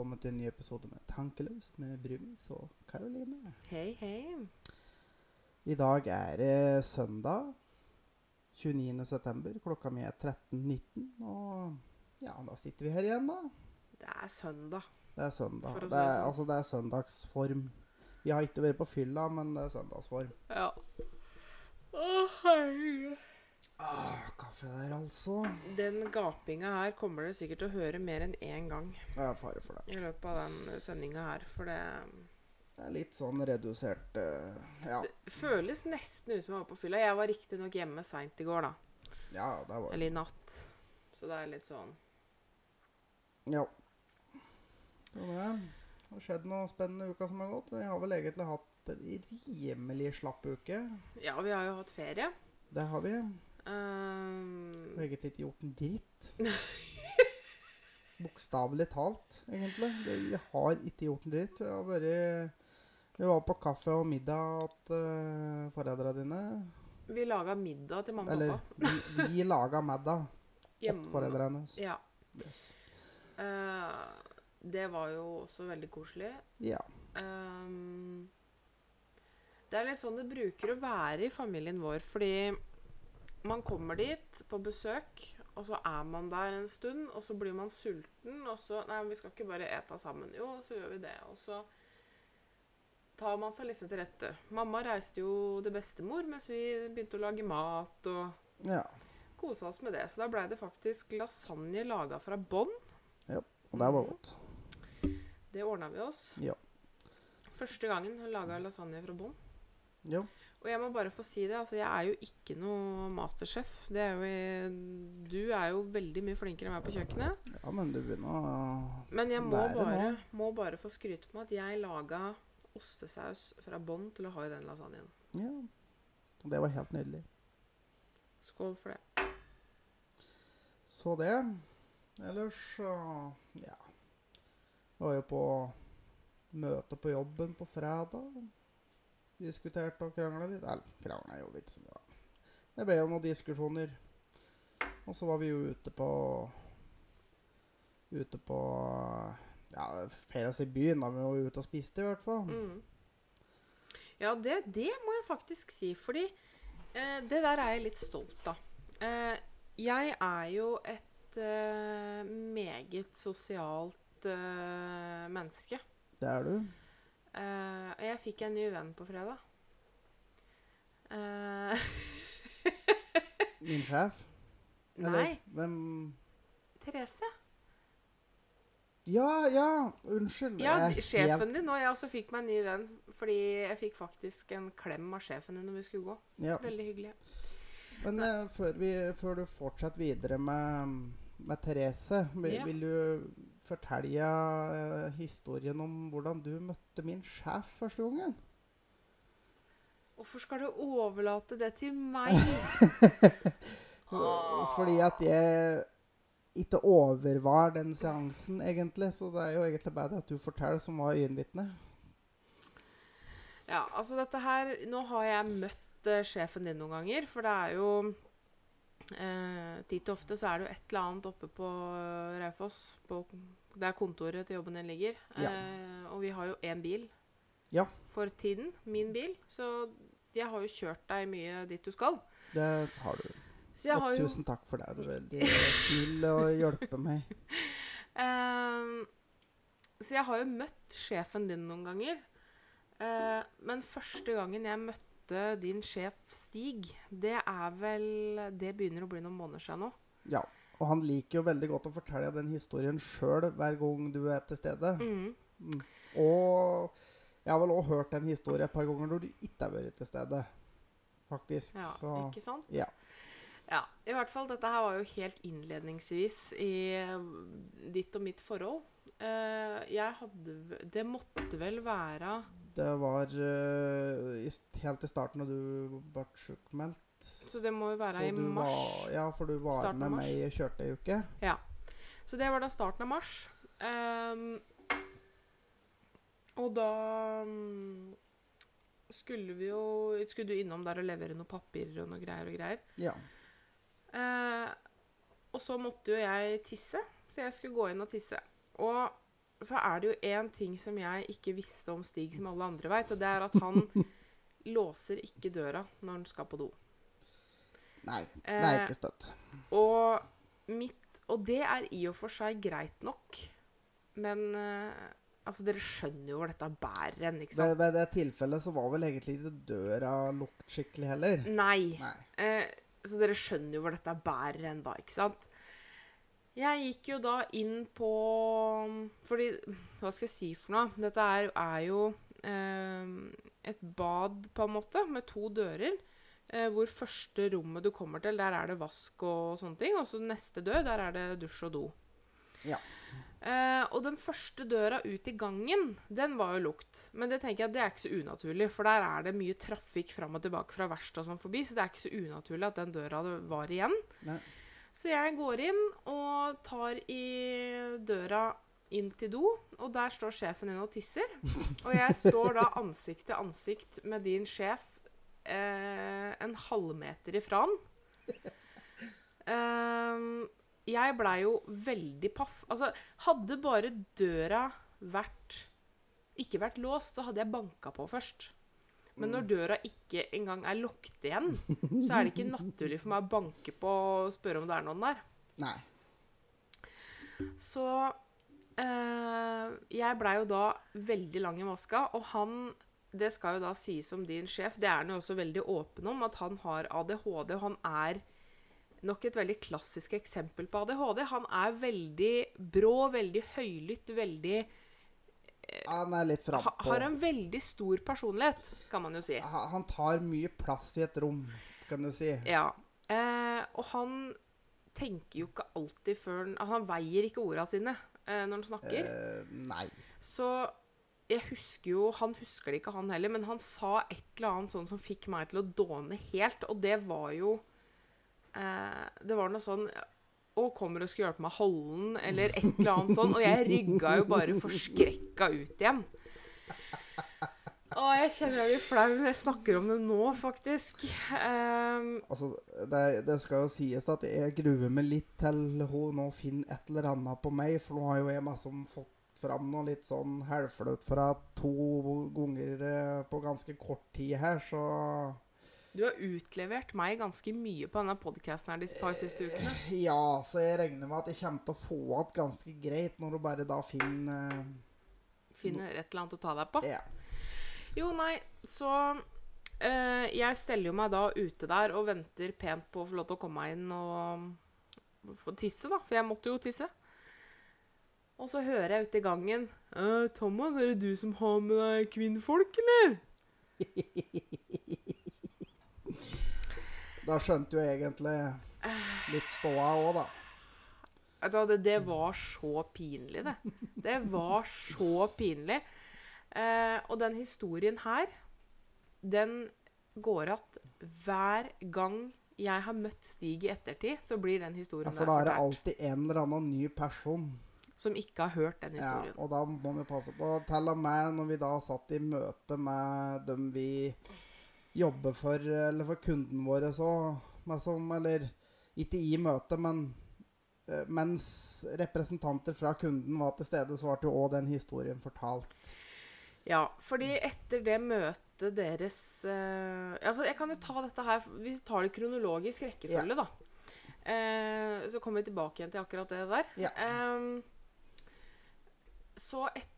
Velkommen til en ny episode med Tankeløst med Brumis og Karoline. Hei, hei. I dag er det søndag 29. september. Klokka mi er 13.19. Og ja, da sitter vi her igjen, da. Det er søndag. Det er søndag. Det er, sånn. altså, det er søndagsform. Vi har ikke vært på fylla, men det er søndagsform. Ja. Å, herregud. Ah, kaffe der, altså. Den gapinga her kommer dere sikkert til å høre mer enn én gang Jeg har fare for det. i løpet av den sendinga her, for det, Det er litt sånn redusert uh, Ja. det føles nesten ut som jeg var på fylla. Jeg var riktignok hjemme seint i går, da. Ja, det var Eller i natt. Så det er litt sånn Ja. Så det har skjedd noe spennende uka som har gått. Jeg har vel egentlig hatt en rimelig slapp uke. Ja, vi har jo hatt ferie. Det har vi. Ehm, har egentlig ikke gjort en dritt. Bokstavelig talt, egentlig. Vi har ikke gjort en dritt. Vi har vært Vi var på kaffe og middag hos uh, foreldrene dine. vi laga middag til mamma og Eller vi, vi laga middag Hjemme. foreldrene. Ja. Yes. Uh, det var jo også veldig koselig. Ja. Um, det er litt sånn det bruker å være i familien vår, fordi man kommer dit på besøk, og så er man der en stund, og så blir man sulten, og så Nei, vi skal ikke bare ete sammen. Jo, så gjør vi det. Og så tar man seg liksom til rette. Mamma reiste jo til bestemor mens vi begynte å lage mat og ja. kosa oss med det. Så da blei det faktisk lasagne laga fra bånn. Og det var godt. Det ordna vi oss. Ja. Første gangen hun laga lasagne fra bånn. Jo. Og jeg må bare få si det, altså jeg er jo ikke noe masterchef. Det er jo Du er jo veldig mye flinkere enn meg på kjøkkenet. Ja, men du begynner å Men jeg må bare, må bare få skryte på at jeg laga ostesaus fra bånn til å ha i den lasagnen. Ja. Og det var helt nydelig. Skål for det. Så det. Ellers så Ja. Jeg var jo på møte på jobben på fredag. Diskuterte og krangla litt. Eller krangla jo litt mye. da. Det ble jo noen diskusjoner. Og så var vi jo ute på Ute på Ja, felles i byen. da Vi var ute og spiste, i hvert fall. Mm. Ja, det, det må jeg faktisk si, fordi eh, det der er jeg litt stolt av. Eh, jeg er jo et eh, meget sosialt eh, menneske. Det er du. Eh, og jeg fikk en ny venn på fredag. Uh, Min sjef. Eller nei, hvem Therese. Ja, ja! Unnskyld. Ja, jeg sjefen din. Og jeg også fikk meg en ny venn. Fordi jeg fikk faktisk en klem av sjefen din når vi skulle gå. Ja. Veldig hyggelig. Men uh, før, vi, før du fortsetter videre med, med Therese, vil, Ja. vil du fortelle eh, historien om hvordan du møtte min sjef første gangen? Hvorfor skal du overlate det til meg? Fordi at jeg ikke overvar den seansen, egentlig. Så det er jo egentlig bare det at du forteller, som var øyenvitne. Ja, altså dette her Nå har jeg møtt uh, sjefen din noen ganger, for det er jo eh, Titt og ofte så er det jo et eller annet oppe på eh, Raufoss, der kontoret til jobben din ligger. Ja. Eh, og vi har jo én bil Ja. for tiden. Min bil. Så jeg har jo kjørt deg mye dit du skal. Det har du. Så jeg har Og jo tusen takk for det. Du er veldig snill å hjelpe meg. Eh, så jeg har jo møtt sjefen din noen ganger. Eh, men første gangen jeg møtte din sjef Stig, det er vel Det begynner å bli noen måneder siden nå. Ja. Og han liker jo veldig godt å fortelle den historien sjøl hver gang du er til stede. Mm. Mm. Og jeg har vel òg hørt en historie et par ganger når du ikke har vært til stede. Faktisk. Ja, Så ikke sant? ja. Ja, i hvert fall. Dette her var jo helt innledningsvis i ditt og mitt forhold. Eh, jeg hadde Det måtte vel være det var uh, i, helt i starten da du ble sjukmeldt. Så det må jo være i mars. Var, ja, for du var Starten med meg og kjørte ei uke. Ja. Så det var da starten av mars. Um, og da mm, skulle vi jo Skulle du innom der og levere noen papirer og noe greier og greier. Ja. Uh, og så måtte jo jeg tisse, så jeg skulle gå inn og tisse. Og så er det jo én ting som jeg ikke visste om Stig, som alle andre veit, og det er at han låser ikke døra når han skal på do. Nei, det er Eh, ikke støtt. Og, mitt, og det er i og for seg greit nok, men eh, altså, dere skjønner jo hvor dette bærer hen, ikke sant? ved det tilfellet så var vel egentlig ikke døra lukket skikkelig heller. Nei. Nei. Eh, så dere skjønner jo hvor dette bærer hen da, ikke sant? Jeg gikk jo da inn på Fordi, hva skal jeg si for noe? Dette er, er jo eh, et bad, på en måte, med to dører. Eh, hvor første rommet du kommer til, der er det vask og sånne ting. Og så neste dør, der er det dusj og do. Ja. Eh, og den første døra ut i gangen, den var jo lukt. Men det tenker jeg det er ikke så unaturlig, for der er det mye trafikk fram og tilbake fra verkstedet og sånn forbi, så det er ikke så unaturlig at den døra var igjen. Nei. Så jeg går inn og tar i døra inn til do, og der står sjefen din og tisser. Og jeg står da ansikt til ansikt med din sjef eh, en halvmeter ifra han. Eh, jeg blei jo veldig paff. Altså, hadde bare døra vært ikke vært låst, så hadde jeg banka på først. Men når døra ikke engang er lukket igjen, så er det ikke naturlig for meg å banke på og spørre om det er noen der. Nei. Så eh, jeg blei jo da veldig lang i maska, og han Det skal jo da sies om din sjef, det er han jo også veldig åpen om, at han har ADHD, og han er nok et veldig klassisk eksempel på ADHD. Han er veldig brå, veldig høylytt, veldig Han er litt ha. Har en veldig stor personlighet, kan man jo si. Han tar mye plass i et rom, kan du si. Ja. Eh, og han tenker jo ikke alltid før han altså Han veier ikke orda sine eh, når han snakker. Eh, nei. Så jeg husker jo Han husker det ikke, han heller, men han sa et eller annet sånn som fikk meg til å dåne helt, og det var jo eh, Det var noe sånn Å, kommer og skal hjelpe meg å holde den, eller et eller annet sånt. Og jeg rygga jo bare forskrekka ut igjen. Å, jeg kjenner jeg blir flau når jeg snakker om det nå, faktisk. Um, Altså, det, det skal jo sies at jeg gruer meg litt til hun nå finner et eller annet på meg, for nå har jo jeg liksom fått fram noe litt sånn halvflaut fra to ganger eh, på ganske kort tid her, så du har utlevert meg ganske mye på denne podkasten de par siste ukene. Ja, så jeg regner med at jeg kommer til å få igjen ganske greit når du bare da finner Finner et eller annet å ta deg på. eh, Ja. Jo, nei, så uh, Jeg steller jo meg da ute der og venter pent på å få lov til å komme meg inn og få tisse, da. For jeg måtte jo tisse. Og så hører jeg ute i gangen «Eh, 'Thomas, er det du som har med deg kvinnfolk, eller?' Da skjønte jo egentlig litt ståa òg, da. Det, det var så pinlig, det. Det var så pinlig. Eh, og den historien her, den går att hver gang jeg har møtt Stig i ettertid, så blir den historien Ja, for da er det alltid en eller annen ny person. Som ikke har hørt den historien. Ja, og da må vi passe på. Til og med når vi da satt i møte med dem vi jobber for, eller for kunden våre, så som, Eller ikke i møte, men eh, mens representanter fra kunden var til stede, så ble jo òg den historien fortalt. Ja, fordi etter det møtet deres eh, Altså, jeg kan jo ta dette her Vi tar det kronologisk rekkefølge, da. Eh, så kommer vi tilbake igjen til akkurat det der. Ja. Eh, så et,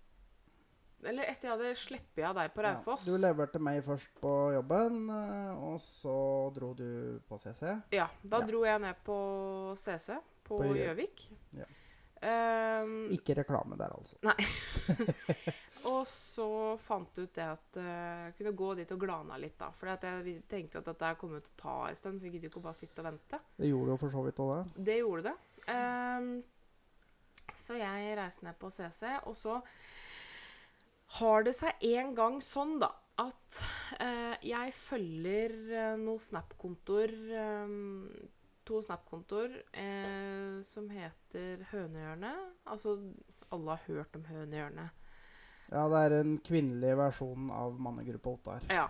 Eller etter jeg hadde sluppet av deg på Raufoss Ja, du leverte meg først på jobben, eh, og så dro du på CC. Ja, da Ja. dro jeg ned på CC på Gjøvik. Ja. Um, Ikke reklame der, altså. Nei. og så fant du ut det at eh, jeg kunne gå dit og glana litt, da. For jeg tenkte jo at dette kom til å ta en stund, så jeg gidder ikke bare sitte og vente. Det gjorde jo for så vidt òg det. Det gjorde det. Um, så jeg reiste ned på CC, og så har det seg en gang sånn, da, at eh, jeg følger eh, noen Snap-kontoer eh, To Snap-kontoer eh, som heter Hønehjørnet. Altså, alle har hørt om Hønehjørnet. Ja, det er en kvinnelig versjon av mannegruppa Ottar. Ja.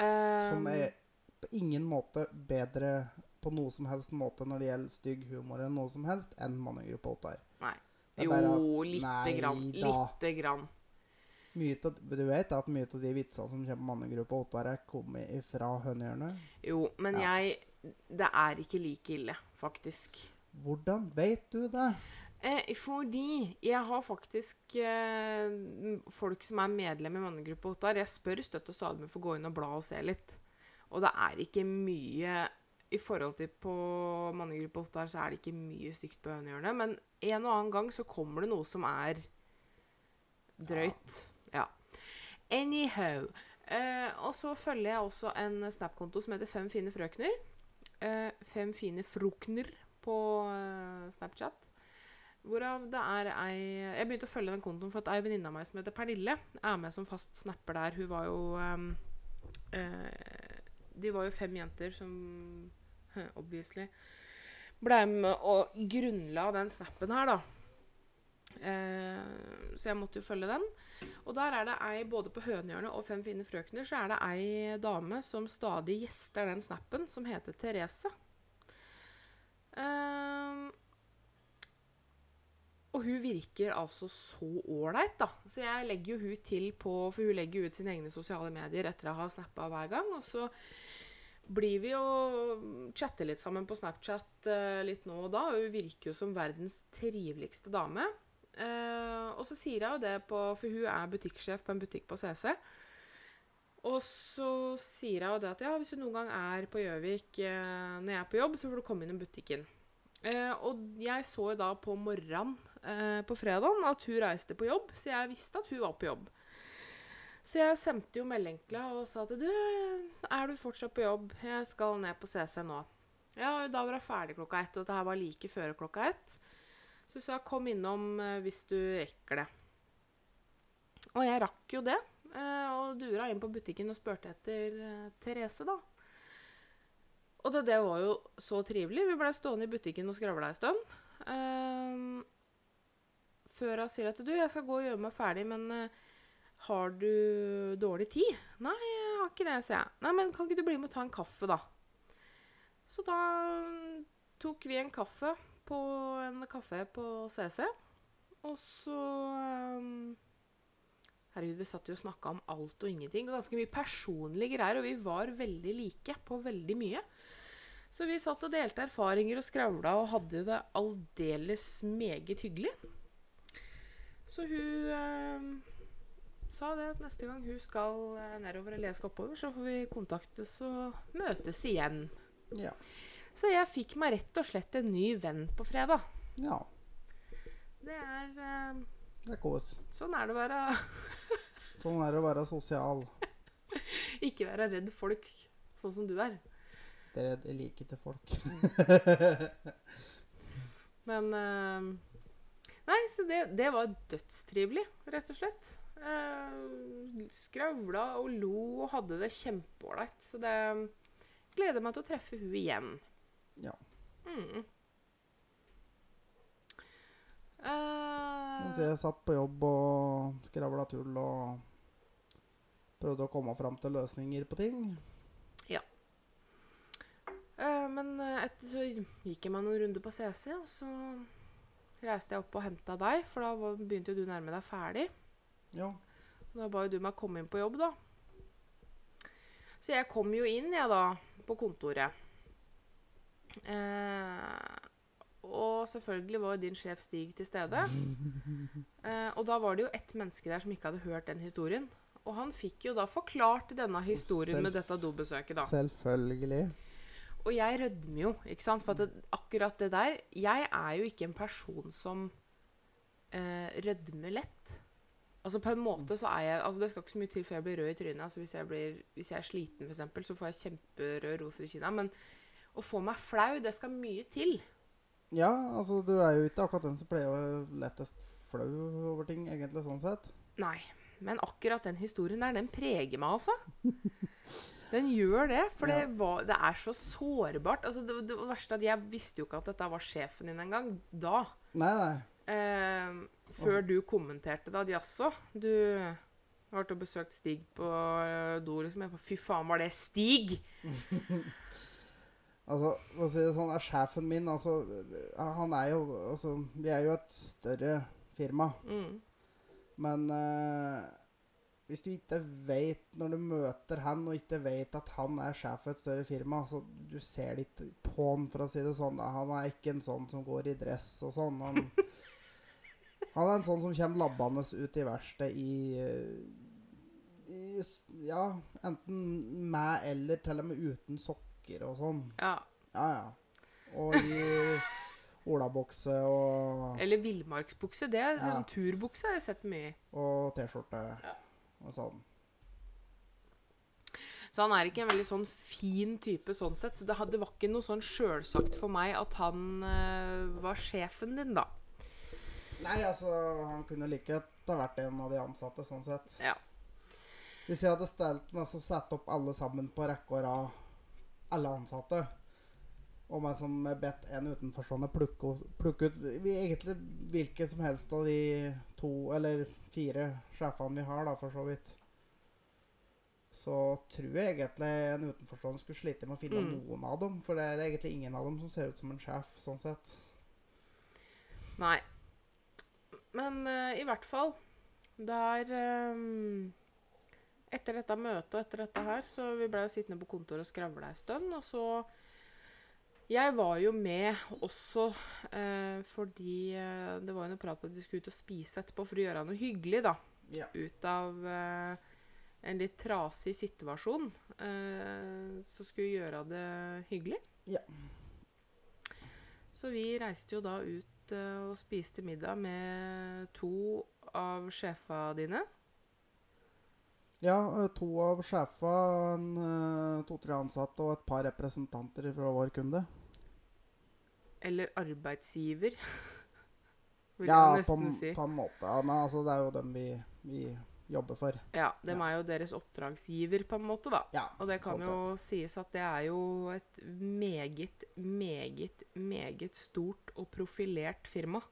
Som Ehm, er på ingen måte bedre på noe som helst måte når det gjelder stygg humor enn noe som helst, enn mannegruppa Ottar. Nei. Jo, lite grann. Lite grann. Mye du vet at mye av de vitsene som kommer på mannegruppa Ottar, er kommet fra hønehjørnet? Jo, men Ja. jeg Det er ikke like ille, faktisk. Hvordan vet du det? Eh, fordi jeg har faktisk eh, folk som er medlem i mannegruppa Ottar. Jeg spør støtt og stadig om jeg får gå inn og bla og se litt. Og det er ikke mye I forhold til på mannegruppa Ottar, så er det ikke mye stygt på hønehjørnet. Men en og annen gang så kommer det noe som er drøyt. Ja. Anyhow. Eh, og så følger jeg også en Snap-konto som heter Fem fine frøkner. Eh, fem fine frokner på eh, Snapchat. Hvorav det er ei Jeg begynte å følge den kontoen for at ei venninne av meg som heter Pernille, er med som fast snapper der. Hun var jo ehm, eh, De var jo fem jenter som obviously ble med og grunnla den snappen her, da. Eh, så jeg måtte jo følge den. Og der er det ei, både på Hønehjørnet og Fem fine frøkner, så er det ei dame som stadig gjester den snappen, som heter Therese. Eh, og hun virker altså så ålreit, da. Så jeg legger jo hun til på For hun legger ut sine egne sosiale medier etter å ha snappa hver gang. Og så blir vi jo chatter litt sammen på Snapchat eh, litt nå og da. Og hun virker jo som verdens triveligste dame. Eh, og så sier jeg jo det på For hun er butikksjef på en butikk på CC. Og så sier jeg jo det at ja, hvis du noen gang er på Gjøvik uh, når jeg er på jobb, så får du komme innom butikken. Uh, og jeg så jo da på morgenen på fredagen at hun reiste på jobb, så jeg visste at hun var på jobb. Så jeg sendte jo melding til henne og sa at du, er du fortsatt på jobb? Jeg skal ned på CC nå. Ja, da var hun ferdig klokka ett, og det her var like før klokka ett. Så sa kom innom eh, hvis du rekker det. Og jeg rakk jo det, eh, og dura inn på butikken og spurte etter eh, Therese, da. Og det, det var jo så trivelig. Vi blei stående i butikken og skravla ei stund. Ehm, før hun sier at du, jeg skal gå og gjøre meg ferdig, men har du dårlig tid? Nei, jeg har ikke det, sier jeg. Nei, men kan ikke du bli med og ta en kaffe, da? Så da mm, tok vi en kaffe på en kafé på CC. Og så um, Herregud, vi satt jo og snakka om alt og ingenting. Og ganske mye personlige greier. Og vi var veldig like på veldig mye. Så vi satt og delte erfaringer og skravla og hadde det aldeles meget hyggelig. Så hun eh, sa det at neste gang hun skal eh, nedover eller jeg skal oppover, så får vi kontaktes og møtes igjen. Ja. Så jeg fikk meg rett og slett en ny venn på fredag. ja. Det er eh, Det er kos. Sånn er det å være Sånn er det å være sosial. Ikke være redd folk, sånn som du er. Det er like til folk. Men eh, Nei, så det, det var dødstrivelig, rett og slett. Uh, skravla og lo og hadde det kjempeålreit. Så det gleder meg til å treffe hun igjen. Ja. Mm. Uh, Mens jeg satt på jobb og skravla tull og prøvde å komme fram til løsninger på ting. Eh, men eh, etter så gikk jeg meg noen runder på CC, og så reiste jeg opp og henta deg, for da var, begynte jo du nærme deg ferdig. Ja. Da ba jo du meg komme inn på jobb, da. Så jeg kom jo inn, jeg, da, på kontoret. Eh, og selvfølgelig var din sjef Stig til stede. Eh, og da var det jo ett menneske der som ikke hadde hørt den historien. Og han fikk jo da forklart denne historien Selv- med dette dobesøket, da. Selvfølgelig. Og jeg rødmer jo, ikke sant? For det, akkurat det der Jeg er jo ikke en person som eh, rødmer lett. Altså På en måte så er jeg Altså Det skal ikke så mye til før jeg blir rød i trynet. Altså Hvis jeg, blir, hvis jeg er sliten, eksempel, så får jeg kjemperød roser i kinna. Men å få meg flau, det skal mye til. Ja, altså du er jo ikke akkurat den som pleier å lettest flau over ting, egentlig, sånn sett. Nei. Men akkurat den historien der, den preger meg, altså. Den gjør det. For Ja. det, var, det er så sårbart. Altså det, det verste er at jeg visste jo ikke at dette var sjefen din engang. Da. Nei, nei. Eh, før du kommenterte det, at jaså, du har vært og besøkt Stig på eh, do, liksom. Jeg bare, Fy faen, var det Stig? Altså, for å si det sånn, er sjefen min altså, Han er jo Altså, vi er jo et større firma. Mm. Men eh, hvis du ikke vet Når du møter han og ikke vet at han er sjef for et større firma, så du ser det ikke på han, for å si det sånn. Han er ikke en sånn som går i dress og sånn. Han, han er en sånn som kommer labbende ut i verkstedet i, i Ja, enten med eller til og med uten sokker og sånn. Ja. Ja, ja. Og i olabukse og, Eller villmarksbukse. Det er Ja. sånn turbukse har jeg sett mye i. og T-skjorte Ja. og sånn. Så han er ikke en veldig sånn fin type sånn sett. Så det, hadde, det var ikke noe sånn sjølsagt for meg at han eh, var sjefen din, da. Nei, altså, han kunne like godt ha vært en av de ansatte, sånn sett. Ja. Hvis vi hadde stelt meg å sette opp alle sammen på rekke og rad, alle ansatte, og meg som bedt en utenforstående plukke, plukke ut egentlig hvilken som helst av de to eller fire sjefene vi har, da, for så vidt, så tror jeg egentlig en utenforstående skulle slite med å finne Mm. noen av dem. For det er egentlig ingen av dem som ser ut som en sjef, sånn sett. Nei. Men uh, i hvert fall Der eh, Etter dette møtet og etter dette her, så vi blei sittende på kontoret og skravle ei stund. Og så Jeg var jo med også eh, fordi eh, det var jo noe prat på at vi skulle ut og spise etterpå for å gjøre noe hyggelig, da. Ja. Ut av eh, en litt trasig situasjon. Eh, så skulle vi gjøre det hyggelig. Ja. Så vi reiste jo da ut eh, og spiste middag med to av sjefa dine. Ja, eh, to av sjefene, eh, to-tre ansatte og et par representanter fra vår kunde. Eller arbeidsgiver, vil ja, jeg nesten si. si. på en måte. Ja, men altså, det er jo dem vi, vi jobber for. Ja, dem Ja. er jo deres oppdragsgiver, på en måte, da. Ja, Og det kan sånn jo sies at det er jo et meget, meget, meget stort og profilert firma.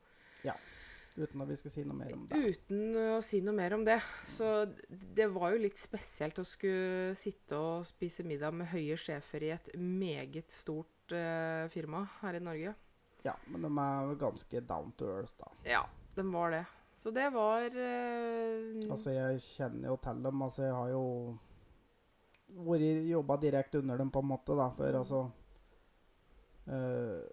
Uten at vi skal si noe mer om det. Uten å si noe mer om det. Så det var jo litt spesielt å skulle sitte og spise middag med høye sjefer i et meget stort eh, firma her i Norge. Ja, men de er ganske down to earth, da. Ja, de var det. Så det var eh, Altså, jeg kjenner jo til dem. Altså, jeg har jo vært jobba direkte under dem, på en måte, da, for altså eh,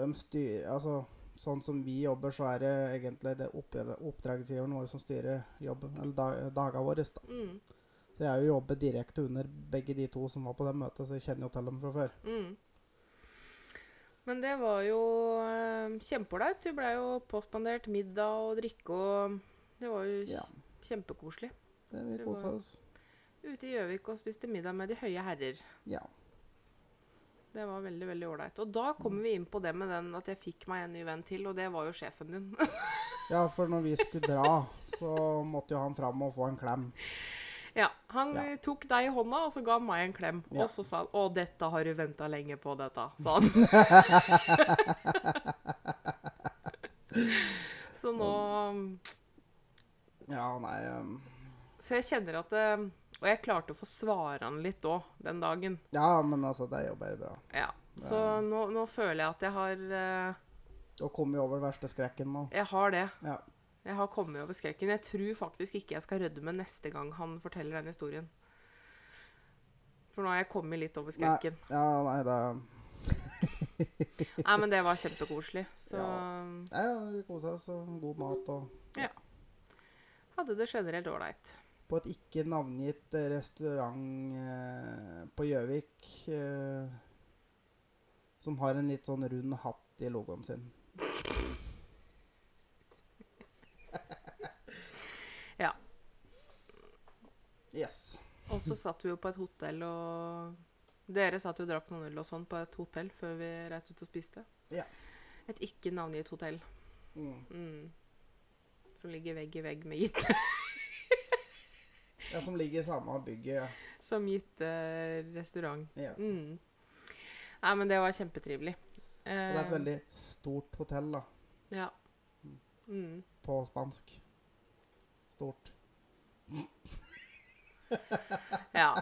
De styrer Altså, sånn som vi jobber, så er det egentlig det oppdra- oppdragsgiveren vår som styrer jobben, eller da, dagene våre, da. mm, Så jeg har jo jobbet direkte under begge de to som var på det møtet, så jeg kjenner jo til dem fra før. mm. Men det var jo øh, kjempeålreit. Vi blei jo påspandert middag og drikke og Det var jo Ja, kjempekoselig. det vi kosa oss. Ute i Gjøvik og spiste middag med de høye herrer. Ja. Det var veldig veldig ålreit. Og da kommer vi inn på det med den at jeg fikk meg en ny venn til, og det var jo sjefen din. ja, for når vi skulle dra, så måtte jo han fram og få en klem. ja, Han Ja. tok deg i hånda, og så ga han meg en klem. Ja. Og så sa han 'Å, dette har du venta lenge på, dette', sa han. så nå Ja, nei um, Så jeg kjenner at eh, Og jeg klarte å få svare han litt òg den dagen. Ja, men altså, det jobber bra. Ja. Så nå, nå føler jeg at jeg har Du har kommet over verste skrekken nå. Jeg har det. Ja. Jeg har kommet over skrekken. Jeg tror faktisk ikke jeg skal rødme neste gang han forteller den historien. For nå har jeg kommet litt over skrekken. Ja, nei, det Nei, men det var kjempekoselig. Så Nei, ja, vi kosa oss, god mat og ja. hadde det generelt ålreit. På et ikke navngitt eh, restaurant eh, på Gjøvik eh, som har en litt sånn rund hatt i logoen sin. Ja. Yes. Og så satt vi jo på et hotell og Dere satt jo og drakk noen øl og sånn på et hotell før vi reiste ut og spiste. Ja. Et ikke navngitt hotell. Mm. Mm. Som ligger vegg i vegg med gitt, Ja, som ligger i samme bygget. Ja. som gitt uh, restaurant. ja. Mm. Nei, men det var kjempetrivelig. Og det er et Eh, veldig stort hotell, da. Ja. Mm. På spansk. Stort. Ja.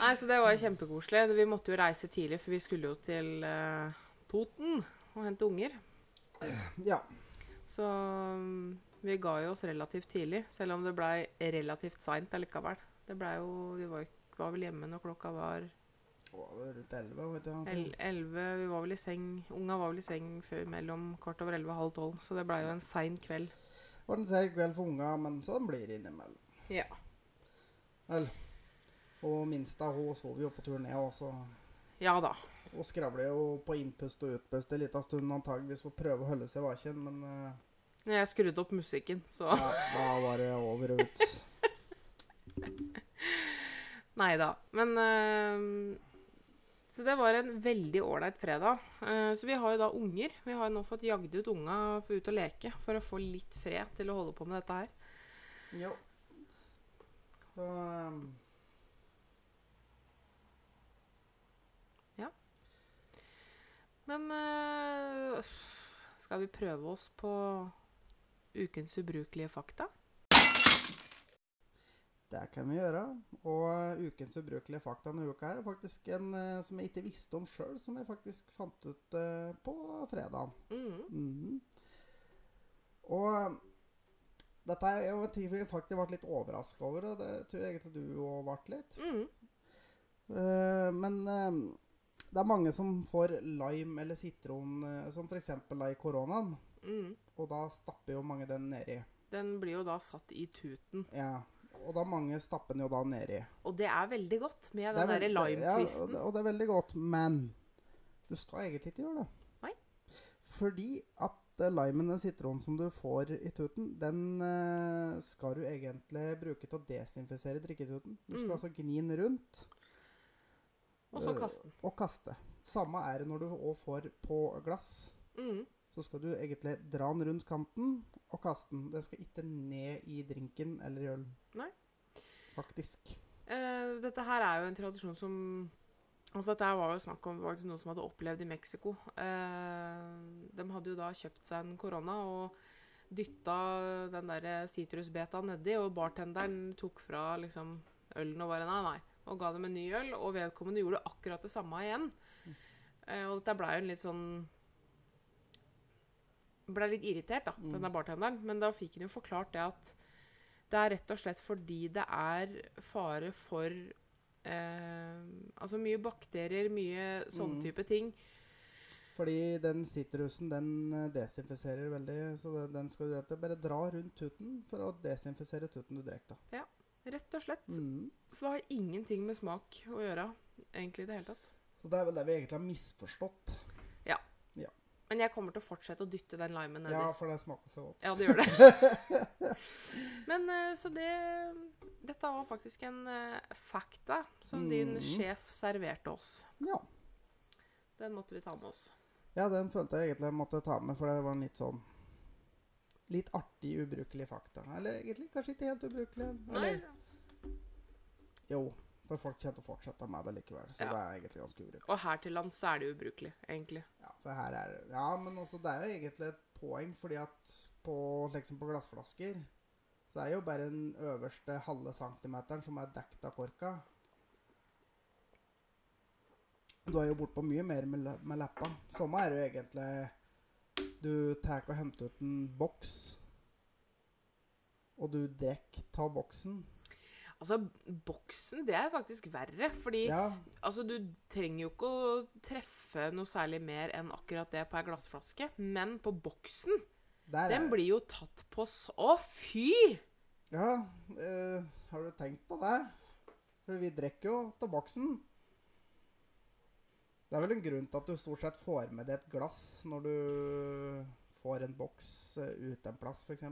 Nei, så det var kjempekoselig. Vi måtte jo reise tidlig, for vi skulle jo til uh, Toten og hente unger. Ja. Så mm, vi ga jo oss relativt tidlig, selv om det blei relativt seint allikevel. Det blei jo Vi var, var vel hjemme når klokka var Rundt elleve, vet du. el- elleve. Vi var vel i seng Unga var vel i seng før mellom kvart over elleve og halv tolv, så det blei jo en sein kveld. Det var en sein kveld for unga, men sånn blir det innimellom. Ja. Vel. Og minsta hun sov jo på tur ned også. Ja da. Hun skravler jo på innpust og utpust en liten stund antageligvis for å prøve å holde seg vaken, men eh, Jeg skrudde opp musikken, så ja, da var det over og ut. Nei da. Men eh, Så det var en veldig ålreit fredag. Uh, så vi har jo da unger. Vi har jo nå fått jagd ut unga ut og leke for å få litt fred til å holde på med dette her. Jo. Så eh, Men eh, skal vi prøve oss på ukens ubrukelige fakta? Det kan vi gjøre. Og eh, ukens ubrukelige fakta denne uka her er faktisk en eh, som jeg ikke visste om sjøl, som jeg faktisk fant ut eh, på fredag. Mm. Mhm. Og dette er jo en ting vi faktisk ble litt overraska over, og det tror jeg egentlig du òg ble litt. Mm. Uh, men uh, det er mange som får lime eller sitron, uh, som f.eks. i koronaen. Mm. Og da stapper jo mange den nedi. Den blir jo da satt i tuten. Ja. Og da mange stapper den jo da nedi. Og det er veldig godt med den er derre veld- ja, og, det, er veldig godt, men du skal egentlig ikke gjøre det. Nei. Fordi at eh, limen, den sitronen som du får i tuten, den eh, skal du egentlig bruke til å desinfisere drikketuten. Du skal Mm. altså gni den rundt Og så øh, kaste den. og kaste. Samme er det når du òg får på glass. Mm. Så skal du egentlig dra den rundt kanten og kaste den. Den skal ikke ned i drinken eller i ølen. Nei. Faktisk. Uh, dette her er jo en tradisjon som Altså Dette var jo snakk om faktisk noe som hadde opplevd i Mexico. Uh, de hadde jo da kjøpt seg en korona og dytta den der sitrusbeta nedi, og bartenderen tok fra liksom ølen og bare nei, nei, og ga dem en ny øl, og vedkommende gjorde akkurat det samme igjen. Eh, og dette blei jo en litt sånn Blei litt irritert, da, Mm. den der bartenderen. Men da fikk han jo forklart det at det er rett og slett fordi det er fare for eh, Altså mye bakterier, mye sånne Mm. type ting. Fordi den sitrusen den eh, desinfiserer veldig, så den, den skal du rette. bare dra rundt tuten for å desinfisere tuten du drikker. Ja, Rett og slett. Mm. Så det har ingenting med smak å gjøre, egentlig, i det hele tatt. Så det er vel det vi egentlig har misforstått. Men jeg kommer til å fortsette å dytte den limen nedi. Ja, for det smaker så godt. Ja, det gjør det. Men eh, så det Dette var faktisk en eh, fakta som din Mhm. sjef serverte oss. Ja. Den måtte vi ta med oss. ja, den følte jeg egentlig jeg måtte ta med, for det var en litt sånn Litt artig, ubrukelig fakta. Eller egentlig kanskje ikke helt ubrukelig. Nei, Eller jo, for folk kommer til å fortsette med det likevel. Så Ja. det er egentlig ganske ubrukelig. Og her til lands så er det ubrukelig, egentlig. Ja, for her er Ja, men også, det er jo egentlig et poeng, fordi at på, liksom på glassflasker så er jo bare den øverste halve centimeteren som er dekt av korka. Du er jo bortpå mye mer med, med leppa. Samme er det jo egentlig Du tar og henter ut en boks, og du drikker av boksen. Altså, boksen, det er faktisk verre, fordi Ja, Altså, du trenger jo ikke å treffe noe særlig mer enn akkurat det på ei glassflaske, men på boksen, der den er blir jo tatt på så Å, fy! Ja, øh, har du tenkt på det? For vi drikker jo av boksen. Det er vel en grunn til at du stort sett får med deg et glass når du får en boks uten ute en plass, f.eks.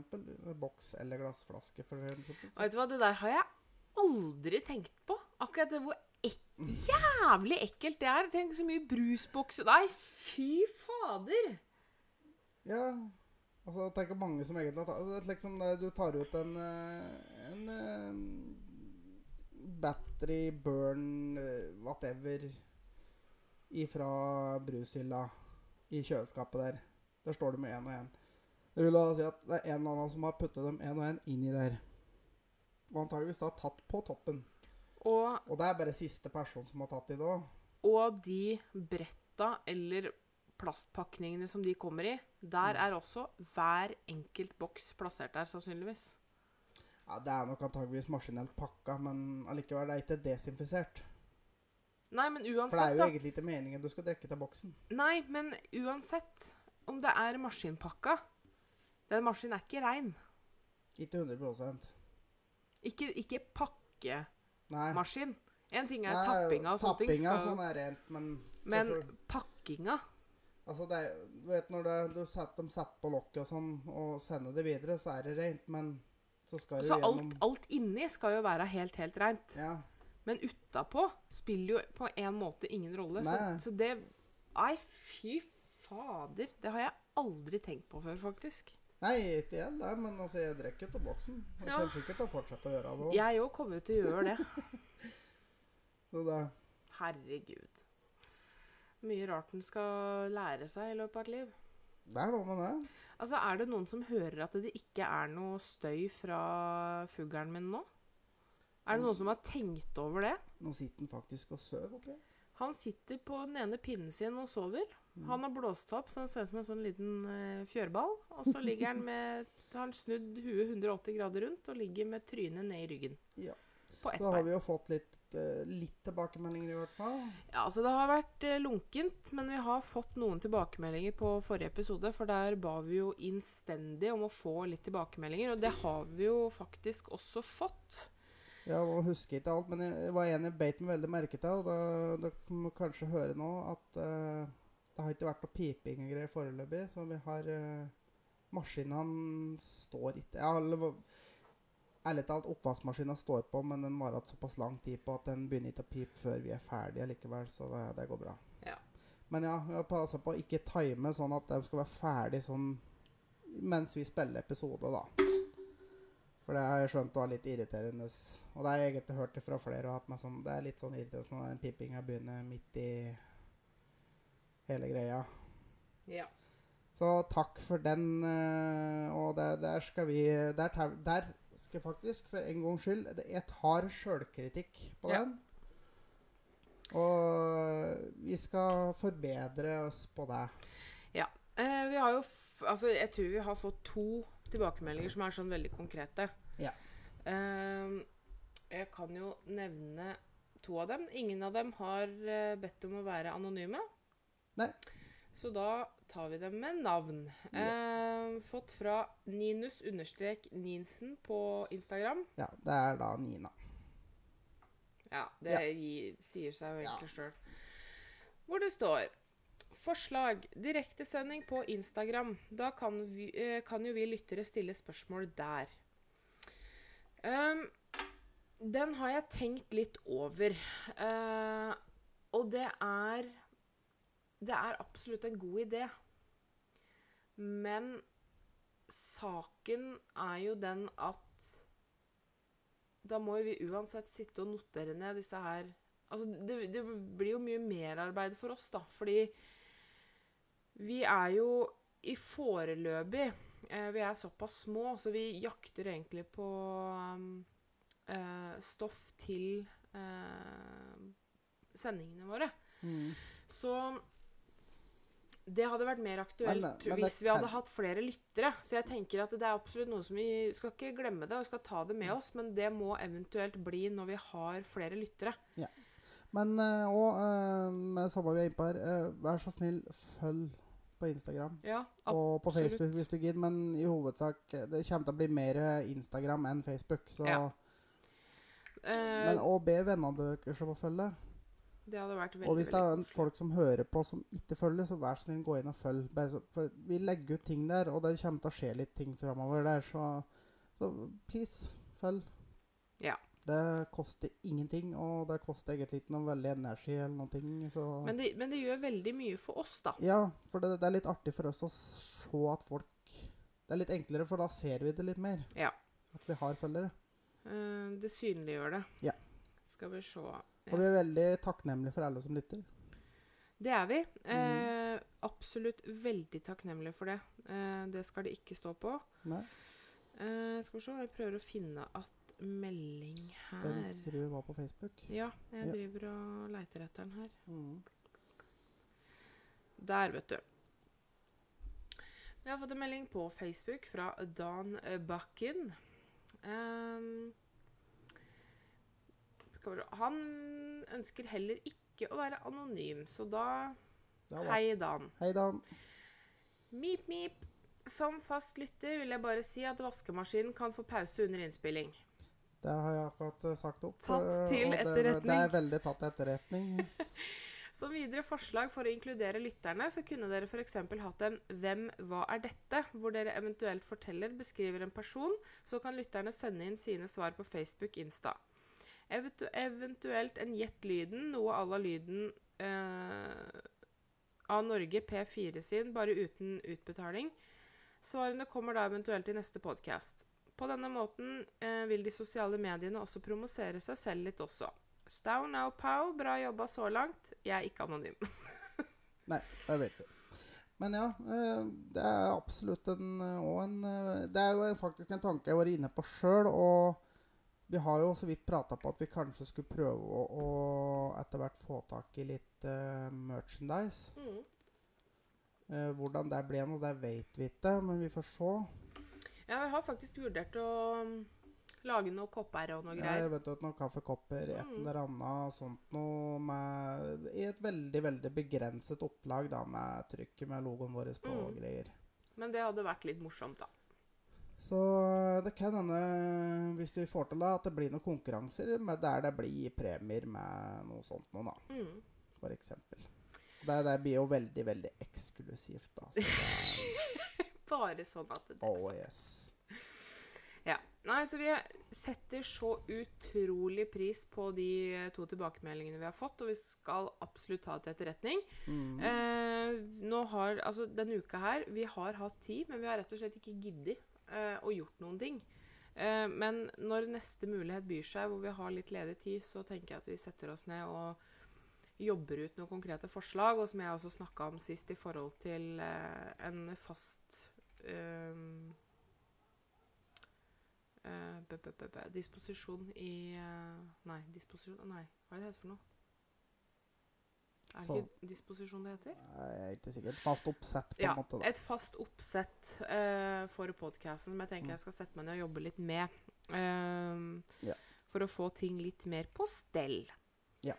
Boks eller glassflaske, for eksempel. Og vet du hva, det der har jeg aldri tenkt på. Akkurat det hvor ek jævlig ekkelt det er. Tenk så mye brusbokser Nei, fy fader! Ja, altså tenk hvor mange som egentlig har tatt liksom, eh, Du tar ut en, en, en eh, battery burn eh, whatever ifra brushylla i kjøleskapet der. Der står det med én og én. Det vil da si at det er en eller annen som har puttet dem én og én inn i der. Og antageligvis da tatt på toppen. Og, Og det er bare siste person som har tatt i det òg. og de bretta eller plastpakningene som de kommer i, der Mm. er også hver enkelt boks plassert der, sannsynligvis. Ja, det er nok antageligvis maskinelt pakka, men allikevel, det er ikke desinfisert. Nei, men For det er jo egentlig ikke meningen du skal drikke til boksen. Nei, men uansett om det er maskinpakka Den maskinen er ikke rein. Ikke 100 Ikke, ikke pakkemaskin. En ting er Nei, tappinga og sånne ting, Tappinga sånn er rent, men men for... pakkinga Altså, det er, du vet når det, du setter, de setter på lokket og sånn, og sender det videre, så er det rent, men så skal det Så alt, gjennom alt inni skal jo være helt, helt rent. Ja. Men utapå spiller jo på en måte ingen rolle. Så, så det Nei, fy fader. Det har jeg aldri tenkt på før, faktisk. Nei, ikke jeg, det, men altså, jeg drikker av boksen. Og Ja. kommer sikkert til å fortsette å gjøre det òg. Jeg òg kommer til å gjøre det. Så det Herregud. Mye rart en skal lære seg i løpet av et liv. Det er noe med det. Altså, Er det noen som hører at det ikke er noe støy fra fuglen min nå? Er det noen som har tenkt over det? Nå sitter han faktisk og sover Okay? Han sitter på den ene pinnen sin og sover. Han har blåst opp så han ser ut som en sånn liten eh, fjørball. Og så ligger han med har han snudd huet 180 grader rundt og ligger med trynet ned i ryggen. Ja. På ett Da har bein. vi jo fått litt, eh, litt tilbakemeldinger, i hvert fall. Ja, altså Det har vært eh, lunkent, men vi har fått noen tilbakemeldinger på forrige episode. For der ba vi jo innstendig om å få litt tilbakemeldinger, og det har vi jo faktisk også fått. Ja, og husker ikke alt, men jeg var en jeg beit meg veldig merke til. Og da, dere må kanskje høre nå at eh, det har ikke vært noe piping og greier foreløpig. Så vi har uh, Maskinene står ikke Ja, eller Ærlig talt, oppvaskmaskinen står på, men den har hatt såpass lang tid på at den begynner ikke å pipe før vi er ferdige likevel, så det, det går bra. Ja. Men ja, vi har passa på å ikke time sånn at de skal være ferdig sånn mens vi spiller episode, da. For det har jeg skjønt var litt irriterende. Og det har jeg egentlig hørt det fra flere. Sånn, det er litt sånn irriterende når den pipinga begynner midt i hele greia. Ja. Så takk for den. eh, og der, der skal vi der, der skal faktisk, for en gangs skyld Jeg tar sjølkritikk på Ja. den. Og vi skal forbedre oss på det. Eh, vi har jo altså, Jeg tror vi har fått to tilbakemeldinger som er sånn veldig konkrete. Ja. Eh, jeg kan jo nevne to av dem. Ingen av dem har eh, bedt om å være anonyme. Nei. Så da tar vi dem med navn. Eh, fått fra Ninus understrek Ninsen på Instagram. Ja, det er da Nina. Ja, det Ja. Gir, sier seg jo Ja. egentlig sjøl. Hvor det står Forslag. Direktesending på Instagram. Da kan, vi, eh, kan jo vi lyttere stille spørsmål der. Um, den har jeg tenkt litt over. Uh, og det er Det er absolutt en god idé. Men saken er jo den at da må jo vi uansett sitte og notere ned disse her Altså, det, det blir jo mye merarbeid for oss, da, fordi vi er jo i foreløpig eh, Vi er såpass små, så vi jakter egentlig på um, eh, stoff til eh, sendingene våre. Så det hadde vært mer aktuelt Men men hvis vi hadde hatt flere lyttere. Så jeg tenker at det er absolutt noe som vi skal ikke glemme det, og vi skal ta det med oss, men det må eventuelt bli når vi har flere lyttere. Ja. Men uh, og med samme vi er inne på her, eh, vær så snill, følg på Instagram. Ja, Og på. Facebook hvis du gidder, men i hovedsak eh, Det kommer til å bli mer Instagram enn Facebook. Så, Ja. eh, men, og be vennene deres om å følge. Det hadde vært veldig, Og hvis det er folk som hører på som ikke følger, så vær så snill gå inn og følg. For vi legger ut ting der, og det kommer til å skje litt ting framover der, så, så please, følg. Ja. Det koster ingenting, og det koster egentlig ikke noe veldig energi eller noe. Så Men det, men det gjør veldig mye for oss, da. Ja, for det, det er litt artig for oss å se at folk Det er litt enklere, for da ser vi det litt mer. Ja. At vi har følgere. Uh, det synliggjør det. Ja. Skal vi se Og vi er veldig takknemlige for alle som lytter. Det er vi. Mm. Eh, absolutt veldig takknemlige for det. Eh, det skal det ikke stå på. Eh, skal vi se, jeg prøver å finne at melding her. Den tror jeg var på Facebook. Ja, jeg Ja. driver og leiter etter den her. Mm. Der, vet du. Vi har fått en melding på Facebook fra Dan Bakken. Ehm, skal vi se Han ønsker heller ikke å være anonym, så da var- Hei, Dan. Hei, Dan. Mip, mip. Som fast lytter vil jeg bare si at vaskemaskinen kan få pause under innspilling. Det har jeg akkurat eh, sagt opp. Tatt eh, til det- etterretning. Det er veldig tatt til etterretning. Som videre forslag for å inkludere lytterne, så kunne dere f.eks. hatt en 'Hvem, hva er dette?', hvor dere eventuelt forteller, beskriver en person, så kan lytterne sende inn sine svar på Facebook, Insta. Eventu eventuelt en Gjett lyden, noe à la lyden eh, av Norge P4 sin, bare uten utbetaling. Svarene kommer da eventuelt i neste podkast. På denne måten eh, vil de sosiale mediene også promosere seg selv litt også. Stau now, pow. Bra jobba så langt. Jeg er ikke anonym. Nei, det vet du. Men ja, eh, det er absolutt en, eh, en eh, Det er jo faktisk en tanke jeg var inne på sjøl. Og vi har jo så vidt prata på at vi kanskje skulle prøve å, å etter hvert få tak i litt uh, merchandise. Eh, hvordan det blir nå, det vet vi ikke, men vi får se. Ja, jeg har faktisk vurdert å um, lage noe kopper og noe greier. Ja, jeg vet at noen kaffekopper, et Mm. eller annet sånt noe med I et veldig, veldig begrenset opplag, da, med trykket med logoen vår på og Mm. greier. Men det hadde vært litt morsomt, da. Så eh, det kan hende, hvis vi får til det, at det blir noen konkurranser med der det blir premier med noe sånt noe, da, Mm. for eksempel. Det, det blir jo veldig, veldig eksklusivt, da. Så det Bare sånn at det er oh, yes. Ja. Nei, så vi setter så utrolig pris på de eh, to tilbakemeldingene vi har fått, og vi skal absolutt ta til etterretning. Mm. Eh, nå har, altså Denne uka her Vi har hatt tid, men vi har rett og slett ikke giddet eh, å gjort noen ting. Eh, men når neste mulighet byr seg, hvor vi har litt ledig tid, så tenker jeg at vi setter oss ned og jobber ut noen konkrete forslag. Og som jeg også snakka om sist, i forhold til eh, en fast um, uh, -b -b -b disposisjon i uh, Nei, disposisjon Nei, hva er det det heter for noe? Er det ikke disposisjon det heter? Jeg er ikke sikkert. Fast oppsett, på Ja, en måte. da. et fast oppsett uh, for podkasten som jeg tenker Mm. jeg skal sette meg ned og jobbe litt med. ehm, Ja. For å få ting litt mer på stell. Ja.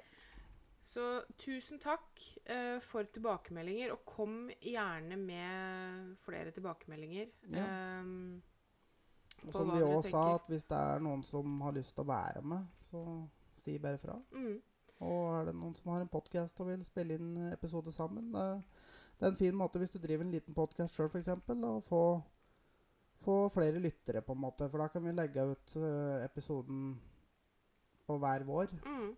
Så tusen takk uh, for tilbakemeldinger, og kom gjerne med flere tilbakemeldinger. Ja. Um, Og som vi òg sa, at hvis det er noen som har lyst til å være med, så si bare fra. mm, Og er det noen som har en podkast og vil spille inn episode sammen Det det er en fin måte hvis du driver en liten podkast sjøl, f.eks., å få, få flere lyttere, på en måte. For da kan vi legge ut eh, episoden på hver vår, mm,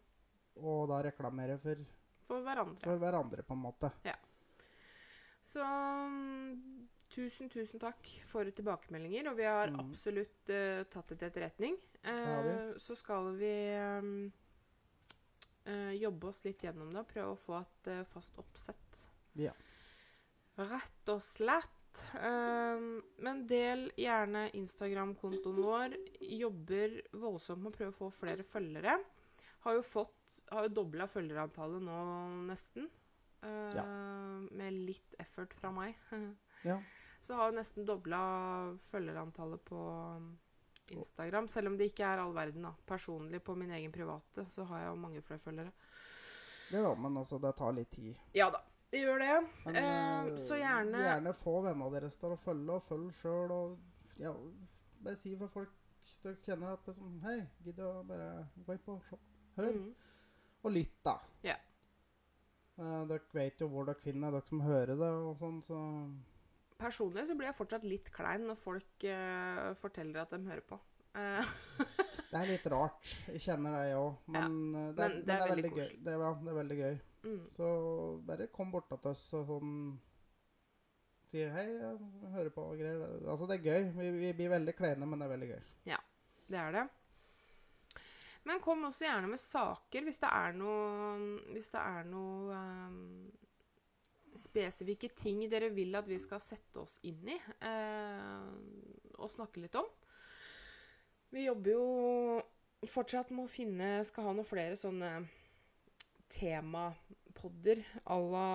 og da reklamere for, for hverandre. for hverandre, på en måte. Så mm, tusen, tusen takk for tilbakemeldinger. Og vi har mm. absolutt uh, tatt det til etterretning. Uh. Så skal vi mm, eh, jobbe oss litt gjennom det og prøve å få et uh, fast oppsett. Ja. Rett og slett. Um, men del gjerne Instagram-kontoen vår. Jobber voldsomt med å prøve å få flere følgere. Har jo fått Har jo dobla følgerantallet nå, nesten. Ja. Med litt effort fra meg. Ja. Så har jeg nesten dobla følgerantallet på Instagram. Selv om det ikke er all verden. da. Personlig på min egen private så har jeg jo mange flere følgere. ja, men altså, det tar litt tid. Ja da, det gjør det. Men Eh, eh, så gjerne- gjerne få vennene deres til å følge, og følg sjøl. Og ja, bare si for folk du kjenner at liksom, Hei, gidder å bare gå inn på se, hør. Mm. Og lytt, da. Yeah. Eh, dere vet jo hvor dere finner dere som hører det, og sånn, så Personlig så blir jeg fortsatt litt klein når folk uh, forteller at de hører på. Uh. Det er litt rart. Jeg kjenner det, jeg òg. Men, ja, det, er, men det er veldig gøy. Det, er- ja, det er veldig gøy. mm. Så bare kom bort til oss og sånn sier hei, jeg hører på og greier. Altså, det er gøy. Vi, vi blir veldig kleine, men det er veldig gøy. Ja, Det er det. Men kom også gjerne med saker hvis det er noe Hvis det er noe ehm, spesifikke ting dere vil at vi skal sette oss inn i eh, og snakke litt om. Vi jobber jo fortsatt med å finne Skal ha noen flere sånne temapodder à la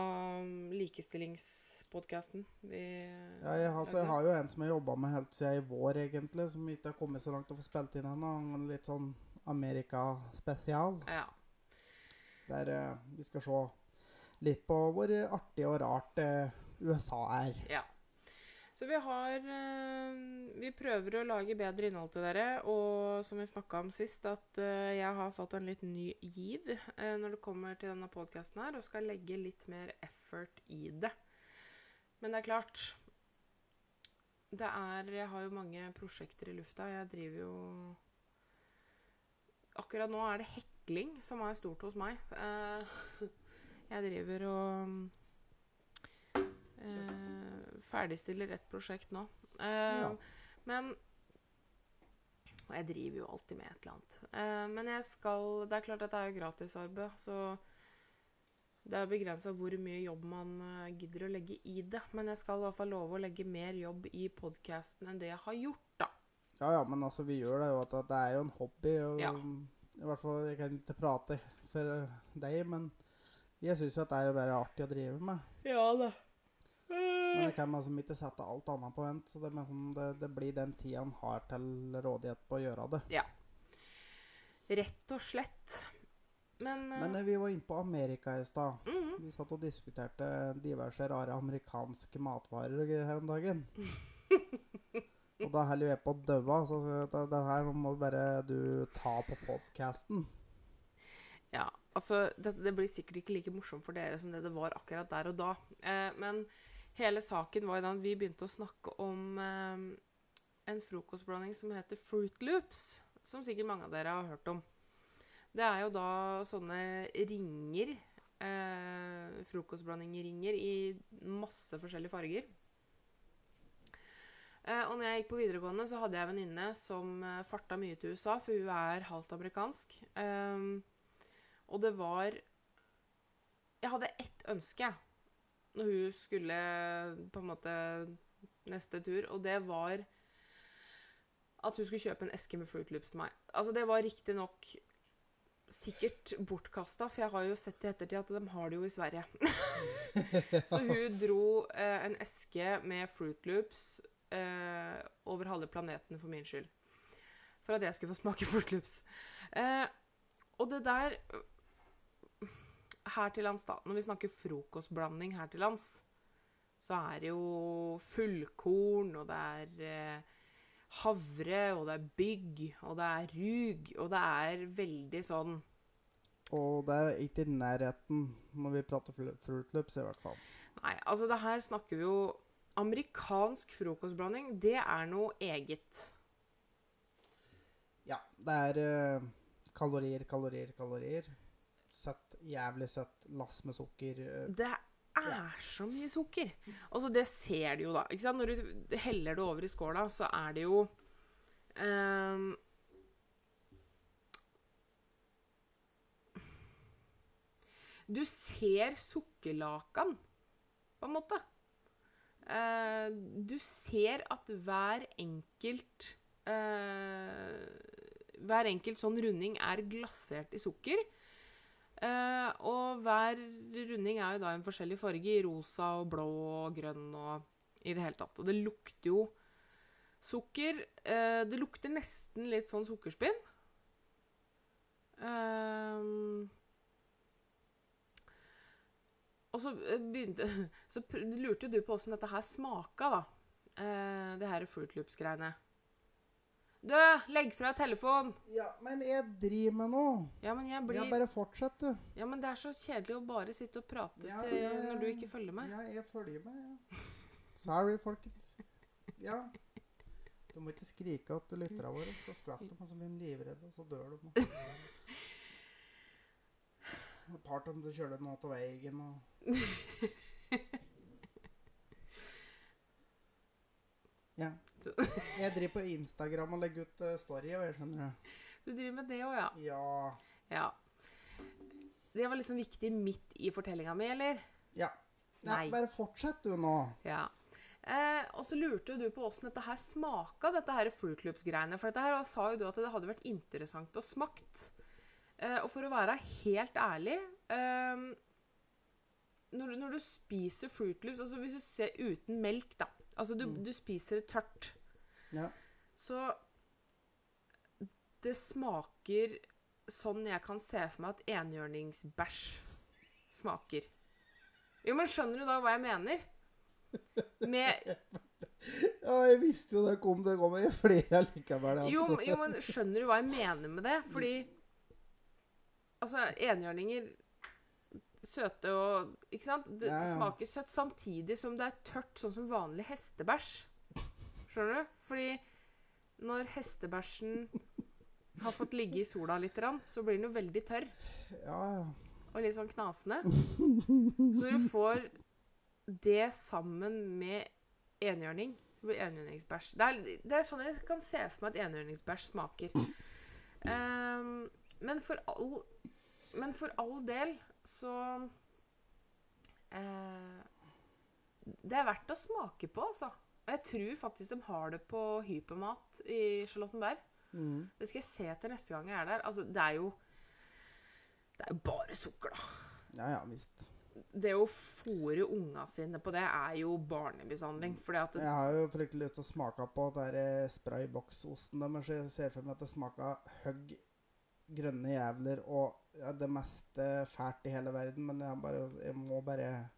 likestillingspodkasten. Ja, jeg, altså, jeg har jo en som jeg jobba med helt siden i vår, egentlig, som ikke har kommet så langt og å få spilt inn ennå. En Litt sånn Amerika-spesial. Ja. Der eh, vi skal se litt på hvor artig og rart eh, USA er. Ja. Så vi har eh, Vi prøver å lage bedre innhold til dere. Og som vi snakka om sist, at eh, jeg har fått en litt ny giv når det kommer til denne podkasten her, og skal legge litt mer effort i det. Men det er klart Det er Jeg har jo mange prosjekter i lufta. Jeg driver jo Akkurat nå er det hekling som er stort hos meg. Jeg driver og eh, ferdigstiller et prosjekt nå. Eh, Ja. Men Og jeg driver jo alltid med et eller annet. Eh, men jeg skal Det er klart at det er jo gratisarbeid, så det er begrensa hvor mye jobb man eh, gidder å legge i det. Men jeg skal i hvert fall love å legge mer jobb i podkasten enn det jeg har gjort, da. Ja, ja, men altså, vi gjør det jo at, at det er jo en hobby. Og, Ja. I hvert fall, Jeg kan ikke prate for eh, deg, men jeg syns jo at det er bare artig å drive med. Ja da. Men jeg kan liksom ikke sette alt annet på vent, så det, liksom, det, det blir den tida en har til rådighet på å gjøre det. Ja. Rett og slett. Men, uh, Men eh, vi var inne på Amerika i stad. mhm. Vi satt og diskuterte diverse rare amerikanske matvarer og greier her om dagen. Og da holder jeg på å dø av, så det, det her må bare du ta på podkasten. Altså det, det blir sikkert ikke like morsomt for dere som det det var akkurat der og da. Eh, men hele saken var jo den vi begynte å snakke om eh, en frokostblanding som heter Fruit Loops. Som sikkert mange av dere har hørt om. Det er jo da sånne ringer. Eh, frokostblandingringer i masse forskjellige farger. Eh, og når jeg gikk på videregående, så hadde jeg en venninne som eh, farta mye til USA, for hun er halvt amerikansk. Eh, og det var Jeg hadde ett ønske, når hun skulle på en måte neste tur, og det var at hun skulle kjøpe en eske med Fruit Loops til meg. Altså, det var riktignok sikkert bortkasta, for jeg har jo sett i ettertid at de har det jo i Sverige. Så hun dro eh, en eske med Fruit Loops eh, over halve planeten for min skyld. For at jeg skulle få smake Fruit Loops. Eh, og det der Her til lands, da. Når vi snakker frokostblanding her til lands, så er det jo fullkorn, og det er eh, havre, og det er bygg, og det er rug, og det er veldig sånn Og det er ikke i nærheten når vi prater fl- i hvert fall. Nei, altså det her snakker vi jo Amerikansk frokostblanding, det er noe eget. Ja, det er uh, kalorier, kalorier, kalorier. Søtt, jævlig søtt. Lass med sukker. eh, Det er så mye sukker. Altså, det ser du jo, da. Ikke sant? Når du heller det over i skåla, så er det jo um, Du ser sukkerlakan, på en måte. Uh, du ser at hver enkelt uh, Hver enkelt sånn runding er glasert i sukker. Eh, og hver runding er jo da en forskjellig farge, i rosa og blå og grønn og i det hele tatt. Og det lukter jo sukker. Uh, det lukter nesten litt sånn sukkerspinn. Uh, og så begynte Så lurte du på åssen dette her smaka, da. Det her Fruit Loops-greiene. Du, legg fra telefonen! Ja, men jeg driver med noe. Ja, men jeg blir Ja, bare fortsett, du. Ja, men det er så kjedelig å bare sitte og prate Ja, til, jeg- når du ikke følger med. Ja, jeg følger med, ja. Sorry, folkens. Ja. Du må ikke skrike at du lytter av våre, så skvetter de, og så blir de livredde, og så dør de. Et par av du kjører noe til veien og Ja. Jeg driver på Instagram og legger ut storyer, story, og jeg skjønner det. Du driver med det òg, ja. Ja. ja. Det var liksom viktig midt i fortellinga mi, eller? Ja. ja. Nei. Bare fortsett du nå. Ja. Eh, og så lurte du på åssen dette her smaka, dette her Fruit Loops-greiene. For dette her sa jo du at det hadde vært interessant å smakt. Eh, og for å være helt ærlig eh, når, du, når du spiser Fruit Loops, altså hvis du ser uten melk, da Altså du, Mm. du spiser det tørt. Ja. Så det smaker sånn jeg kan se for meg at enhjørningsbæsj smaker. Jo, men skjønner du da hva jeg mener? Med ja, jeg visste jo det kom. Det kommer flere likevel. Altså. Jo, jo, men skjønner du hva jeg mener med det? Fordi Altså, enhjørninger Søte og Ikke sant? Det Ja, ja. smaker søtt samtidig som det er tørt, sånn som vanlig hestebæsj. Skjønner du? Fordi når hestebæsjen har fått ligge i sola litt, så blir den jo veldig tørr Ja, ja. og litt sånn knasende. Så du får det sammen med enhjørning. Det blir enhjørningsbæsj. Det det er sånn jeg kan se for meg at enhjørningsbæsj smaker. Um, men, for all, men for all del så eh, Det er verdt å smake på, altså. Og jeg tror faktisk de har det på Hypermat i Charlottenberg. Mm. Det skal jeg se til neste gang jeg er der. Altså, det er jo Det er jo bare sukker, da. ja, ja visst. Det å fòre unga sine på det er jo barnemishandling. Jeg har jo fryktelig lyst til å smake på den der sprayboksosten deres. Jeg ser for meg at det smaker høgg grønne jævler og ja, det meste fælt i hele verden, men jeg, bare, jeg må bare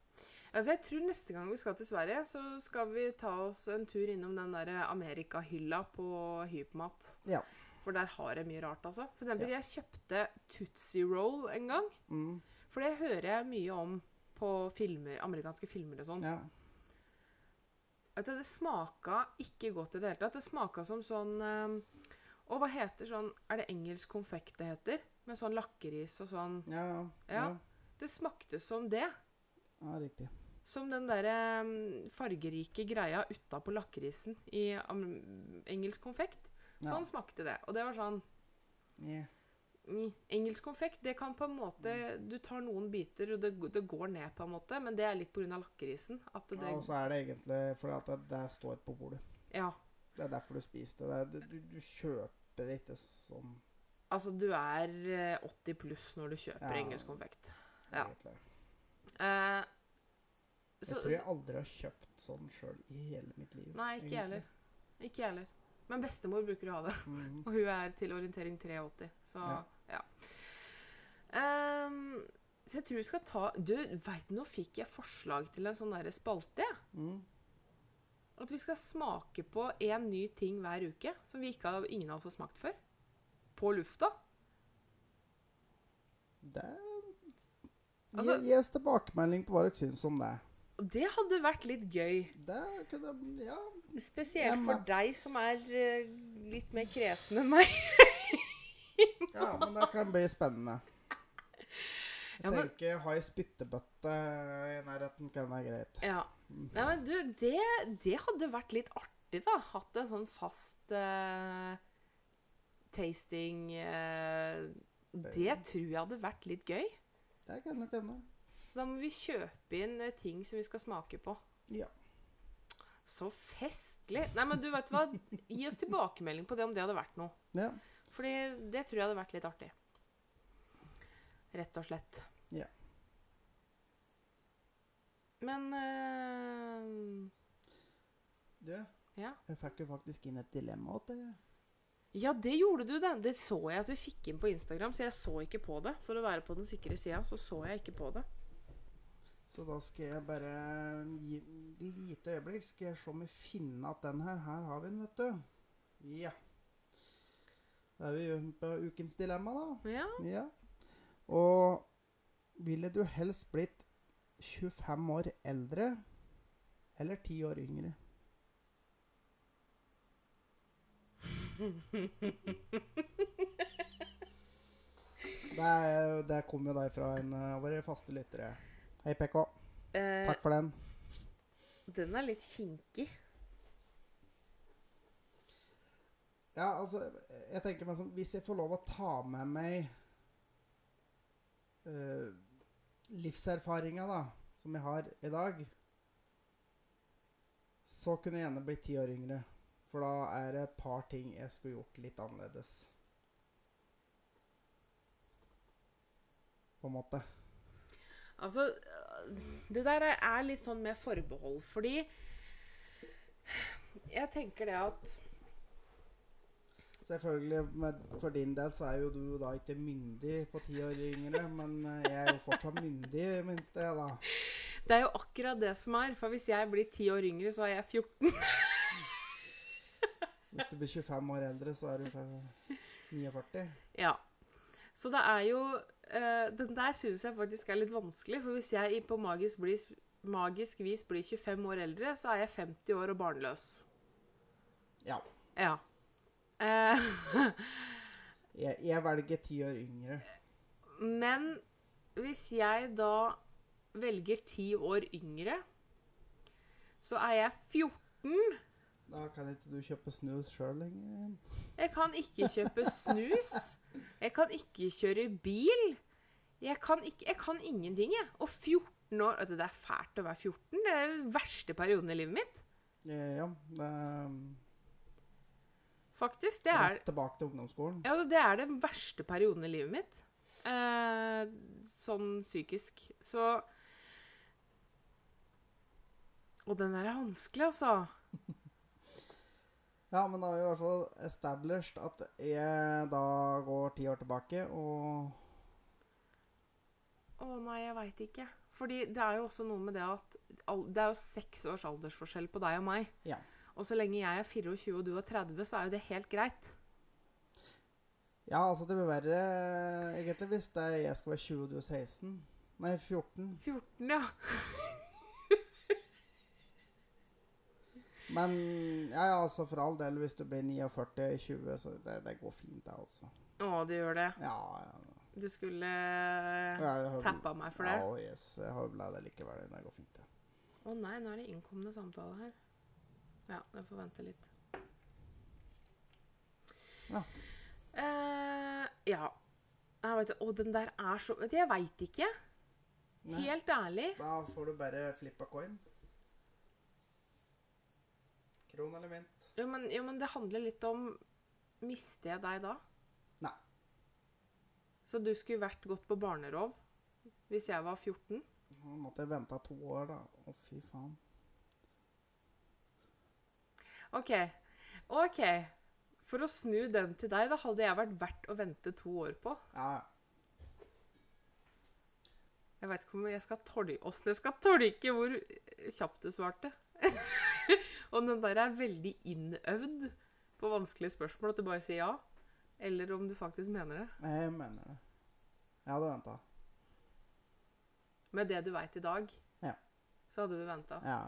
altså jeg tror neste gang vi skal til Sverige, så skal vi ta oss en tur innom den der Amerikahylla på Hypmat. Ja. For der har jeg mye rart, altså. For eksempel, Ja. jeg kjøpte Tootsie Roll en gang. mm, For det hører jeg mye om på filmer, amerikanske filmer og sånn. Ja. At det smaka ikke godt i det hele tatt. Det smaka som sånn eh, Og hva heter sånn Er det engelsk konfekt det heter? Med sånn lakris og sånn. Ja, ja. Ja. ja. Det smakte som det. ja riktig. Som den derre um, fargerike greia utapå lakrisen i engelsk konfekt. Ja. Sånn smakte det. Og det var sånn Yeah. mm, Engelsk konfekt, det kan på en måte Du tar noen biter, og det, det går ned, på en måte, men det er litt pga. lakrisen. At det Ja, og så er det egentlig fordi at det, det står på bordet. Ja. Det er derfor du spiser det. det. er- Du, du, kjøper det ikke sånn Altså, du er eh, 80 pluss når du kjøper Ja. engelsk konfekt. Ja. egentlig. Uh, Jeg så, tror jeg aldri har kjøpt sånn sjøl i hele mitt liv. Nei, ikke jeg heller. Ikke jeg heller. Men bestemor bruker å ha det. Mhm. Og hun er til orientering 83, så ja. Ja. Um, så jeg tror vi skal ta Du, veit du, nå fikk jeg forslag til en sånn derre spalte, jeg. Mm. At vi skal smake på én ny ting hver uke som vi ikke har, ingen av oss har smakt før. På lufta. Det Altså- gi, oss tilbakemelding på hva dere syns om det. Det hadde vært litt gøy. Det kunne Ja. Spesielt for deg som er eh, litt mer kresen enn meg. ja men det kan bli spennende. Ja, men- tenker ha ei spyttebøtte i nærheten kan være greit. Ja. Nei, men du, det, det hadde vært litt artig, da. Hatt en sånn fast uh, tasting uh, Det tror jeg hadde vært litt gøy. Det kan nok hende. Så da må vi kjøpe inn eh, ting som vi skal smake på. Ja. Så festlig. Nei, men du, vet hva? Gi oss tilbakemelding på det om det hadde vært noe. ja. Fordi det tror jeg hadde vært litt artig. Rett og slett. Ja. Men uh, Du, Ja. jeg fikk jo faktisk inn et dilemma til deg. Ja, det gjorde du, det. Det så jeg at vi fikk inn på Instagram, så jeg så ikke på det. For å være på den sikre sida, så så jeg ikke på det. Så da skal jeg bare gi et lite øyeblikk. Skal jeg se om vi finner at den her Her har vi den, vet du. Ja. Da er vi på ukens dilemma, da. Ja. Ja. Og ville du helst blitt 25 år eldre eller 10 år yngre? Det, er- det kom jo da fra en av våre faste lyttere. Hei, PK. Eh, Takk for den. den er litt kinkig. Ja, altså, jeg tenker meg som Hvis jeg får lov å ta med meg uh, livserfaringa, da, som jeg har i dag, så kunne jeg gjerne blitt ti år yngre. For da er det et par ting jeg skulle gjort litt annerledes. På en måte. Altså, det der er- litt sånn med forbehold, fordi Jeg tenker det at Selvfølgelig, med, for din del så er jo du da ikke myndig på ti år yngre, men eh, jeg er jo fortsatt myndig, minst det, da. Det er jo akkurat det som er. For hvis jeg blir ti år yngre, så er jeg 14. Hvis du blir 25 år eldre, så er du 49. Ja. Så det er jo eh, Den der syns jeg faktisk er litt vanskelig. For hvis jeg på magisk, blir, magisk vis blir 25 år eldre, så er jeg 50 år og barnløs. Ja. Ja. Eh, Jeg, jeg velger ti år yngre. men hvis jeg da velger ti år yngre, så er jeg 14. Da kan ikke du kjøpe snus sjøl lenger. Jeg kan ikke kjøpe snus. Jeg kan ikke kjøre bil. Jeg kan, ikke, jeg kan ingenting, jeg. Og 14 år Det er fælt å være 14. Det er den verste perioden i livet mitt. Eh, Ja, det er Faktisk. Det er, rett tilbake til ungdomsskolen. ja, det er den verste perioden i livet mitt. Eh, sånn psykisk. Så Og den der er vanskelig, altså. Ja, men da har vi i hvert fall established at jeg da går ti år tilbake, og Å nei, jeg veit ikke. Fordi det er jo også noe med det at Det er jo seks års aldersforskjell på deg og meg. Ja. Og så lenge jeg er 24 og du er 30, så er jo det helt greit. Ja, altså det vil være egentlig hvis er jeg skal være 20 og du er 16. Nei, 14. 14, ja. Men ja, ja, altså for all del, hvis du blir 49 i 20, så det, det går fint, det, altså. Å, det gjør det. Ja, ja. Du skulle ja tappa meg for det. Ja, yes, jeg har vel det likevel. Det går fint, det. Å nei, nå er det innkommende samtale her. Ja, jeg får vente litt. Ja. Uh, ja. Jeg vet, og den der er så Jeg veit ikke. Nei, Helt ærlig. Da får du bare flippa coin. Kron eller mynt? Jo men, jo, men det handler litt om Mister jeg deg da? Nei. Så du skulle vært gått på barnerov hvis jeg var 14? Nå måtte jeg vente to år, da. Å, fy faen. OK. OK. For å snu den til deg, da hadde jeg vært verdt å vente to år på. Ja. Jeg veit ikke om jeg skal tolke åssen jeg skal tolke hvor kjapt du svarte. om den der er veldig innøvd på vanskelige spørsmål, at du bare sier ja. Eller om du faktisk mener det. Jeg mener det. Jeg hadde venta. Med det du veit i dag, Ja. så hadde du venta. Ja.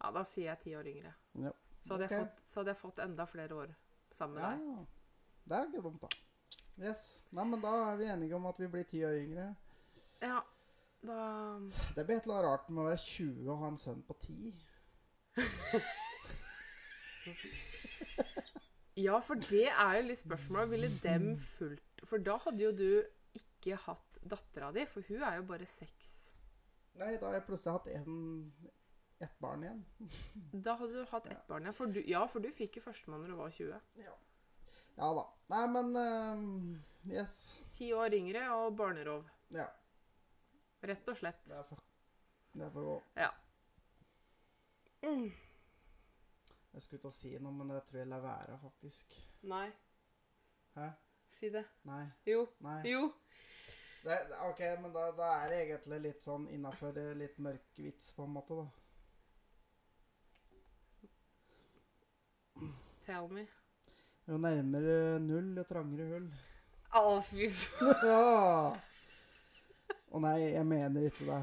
Ja, da sier jeg ti år yngre. Ja. Så hadde, okay. jeg fått, så hadde jeg fått enda flere år sammen med ja, deg. ja. Det er ikke dumt, da. Yes. Nei, men da er vi enige om at vi blir ti år yngre. Ja, da Det blir et eller annet rart med å være 20 og ha en sønn på 10. Ja, for det er jo litt spørsmålet. Ville dem fulgt For da hadde jo du ikke hatt dattera di, for hun er jo bare seks. Nei, da har jeg plutselig hatt en, ett barn igjen. Da hadde du hatt ett barn, igjen. For du, ja, for du fikk jo førstemann når du var 20. Ja, ja da. Nei, men uh, Yes. Ti år yngre og barnerov. Ja. Rett og slett. Det er for, det er for gå. Ja. Mm. Jeg skulle til å si noe, men det tror jeg lar være, faktisk. Nei, Hæ? si det. Nei. Jo. Nei. Jo. Det, OK, men da, da er det egentlig litt sånn innafor litt mørk vits, på en måte, da. Tell me. Jo nærmere null, jo trangere hull. Å, fy faen. ja! Å nei, jeg mener ikke det.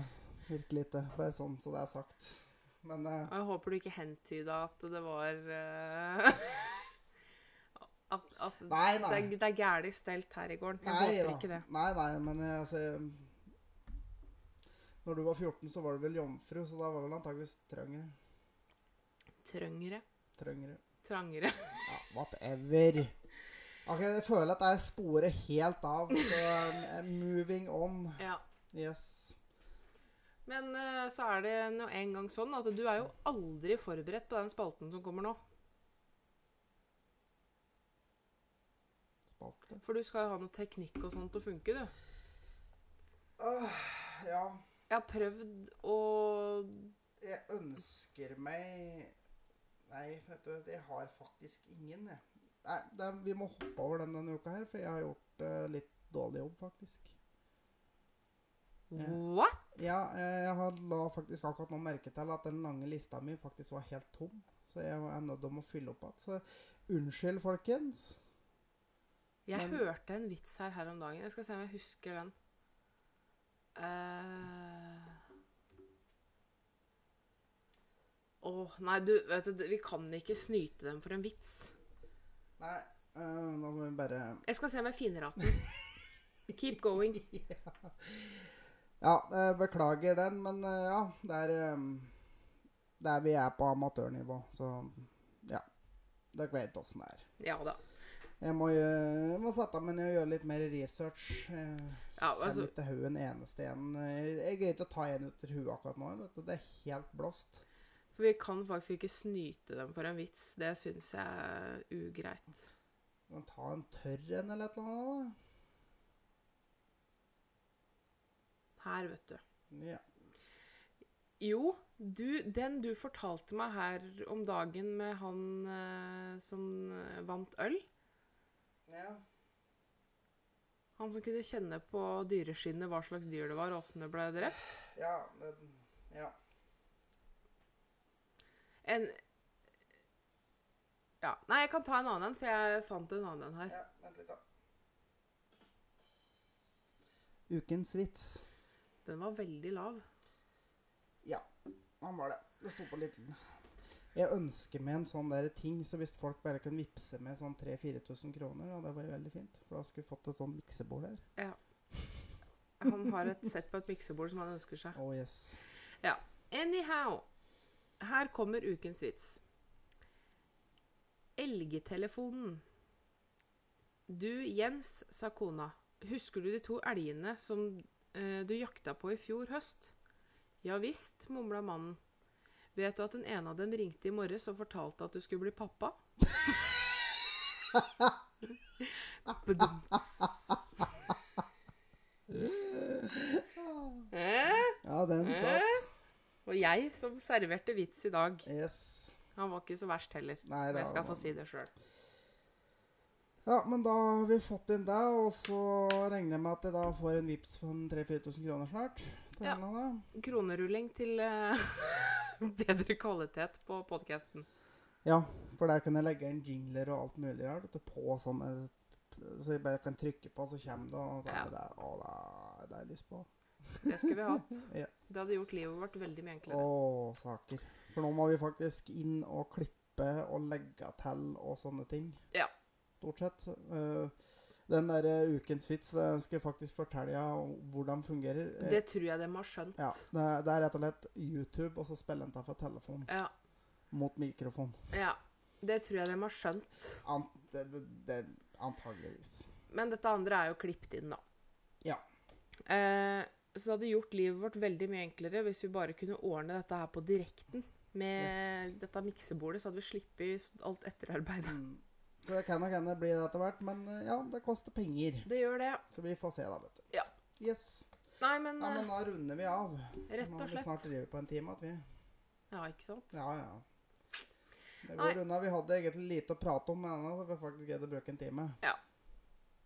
Virkelig ikke. Bare sånn så det er sagt. Men uh, Jeg håper du ikke hentyda at det var uh, At, at Nei, nei. det, er- det er gæli stelt her i gården. Jeg Nei håper da. ikke det. Nei, nei, men altså Når du var 14, så var du vel jomfru, så da var vel antakeligvis trøngere. Trøngere. Trøngere. Trangere. Ja, whatever. Ok, Jeg føler at jeg sporer helt av. Så um, moving on. Ja. Yes. Men uh, så er det nå en gang sånn at du er jo aldri forberedt på den spalten som kommer nå. Spalte. For du skal jo ha noe teknikk og sånt til å funke, du. Ja, Jeg har prøvd å jeg ønsker meg Nei, vet du, jeg har faktisk ingen, jeg. Nei, det, vi må hoppe over den denne uka her, for jeg har gjort uh, litt dårlig jobb, faktisk. What? Ja, eh, jeg har la faktisk akkurat nå merke til at den lange lista mi faktisk var helt tom. Så jeg er nødt til å fylle opp igjen. Så unnskyld, folkens. Jeg Men- hørte en vits her her om dagen. Jeg skal se om jeg husker den. Eh. Åh, nei, du, vet du, vi kan ikke snyte dem for en vits. Nei, eh, nå må vi bare Jeg skal se om jeg finner igjen den. Keep going. Ja, ja, beklager den, men eh, ja, det er um, Der vi er på amatørnivå, så ja. Dere vet åssen det er. Ja da. Jeg må, gjø- jeg må sette meg ned og gjøre litt mer research. Jeg Ja, altså, ikke til hodet en eneste en. Eh, Jeg greier ikke å ta en ut av huet akkurat nå. Det er helt blåst. For vi kan faktisk ikke snyte dem for en vits. Det syns jeg er ugreit. Man ta en tørr en eller et eller annet. da. Her, vet du. Ja. Jo, du, den du fortalte meg her om dagen med han eh, som eh, vant øl ja. Han som kunne kjenne på dyreskinnet hva slags dyr det var, og åssen det ble drept. Ja, men, ja. En Ja. Nei, jeg kan ta en annen en, for jeg fant en annen en her. ja. Vent litt, da. Ukens vits. Den var veldig lav. Ja, han var det. Det sto på litt Jeg ønsker meg en sånn der ting, så hvis folk bare kunne vippse med sånn 3000-4000 kroner, hadde det vært veldig fint. For da skulle vi fått et sånt miksebord her. Han har et sett på et miksebord som han ønsker seg. Oh yes. Anyhow. Her kommer ukens vits. Elgetelefonen. Du, Jens, sa kona. Husker du de to elgene som eh, du jakta på i fjor høst? Ja visst, mumla mannen. Vet du at den ene av dem ringte i morges og fortalte at du skulle bli pappa? Eh? Ja, den Eh? satt. Og jeg som serverte vits i dag. Yes. Han var ikke så verst heller. Nei, da jeg skal få si det sjøl. Ja, men da har vi fått inn det, og så regner jeg med at jeg da får en vips på 3000-4000 kroner snart. Ja. Kronerulling til uh, bedre kvalitet på podkasten. ja, for der kan jeg legge inn jingler og alt mulig her, på sånn Så jeg bare kan trykke på, så kommer det, og så Ja. det, å, det er det jeg lyst på. Det skulle vi hatt. Yes. Det hadde gjort livet vårt veldig mye enklere. Å, saker. For nå må vi faktisk inn og klippe og legge til og sånne ting. Ja. Stort sett. Uh, den der eh, ukens vits eh, skal jeg faktisk fortelle ja, hvordan fungerer. Eh, Det tror jeg de har skjønt. ja, det, det er rett og slett YouTube, og så spiller den av fra telefon Ja. mot mikrofon. ja. Det tror jeg de har skjønt. Ant, det, det, det, antageligvis. Men dette andre er jo klippet inn, da. Ja. Eh, så det hadde gjort livet vårt veldig mye enklere hvis vi bare kunne ordne dette her på direkten. Med Yes. dette miksebordet, så hadde vi sluppet alt etterarbeidet. Mm. Så det kan nok hende bli det etter hvert, men eh, ja, det koster penger. Det gjør det. Så vi får se, da, vet du. Ja. Yes. Nei, men, Ja, men eh, da runder vi av. rett Nå og har vi snart slett. drevet på en time. At vi Ja, ikke sant? Ja, ja. Det Nei. går unna. Vi hadde egentlig lite å prate om, men ennå har vi faktisk greid å bruke en time. Ja.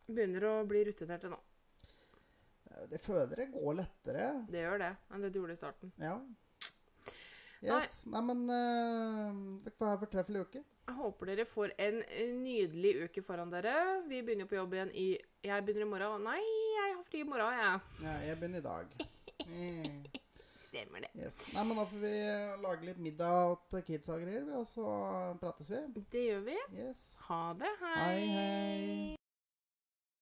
Begynner å bli rutinerte nå. Det føler det går lettere. Det gjør det enn det du gjorde i starten. Ja. Yes. Nei, men uh, dere får ha en fortreffelig uke. Jeg håper dere får en nydelig uke foran dere. Vi begynner på jobb igjen i Jeg begynner i morgen. Nei, jeg har fri i morgen, jeg. Ja, jeg begynner i dag. Mm. Stemmer det. Yes. Nei, men da får vi lage litt middag til kidsa og greier, og så prates vi. Det gjør vi. Yes. Ha det. Hei, hei.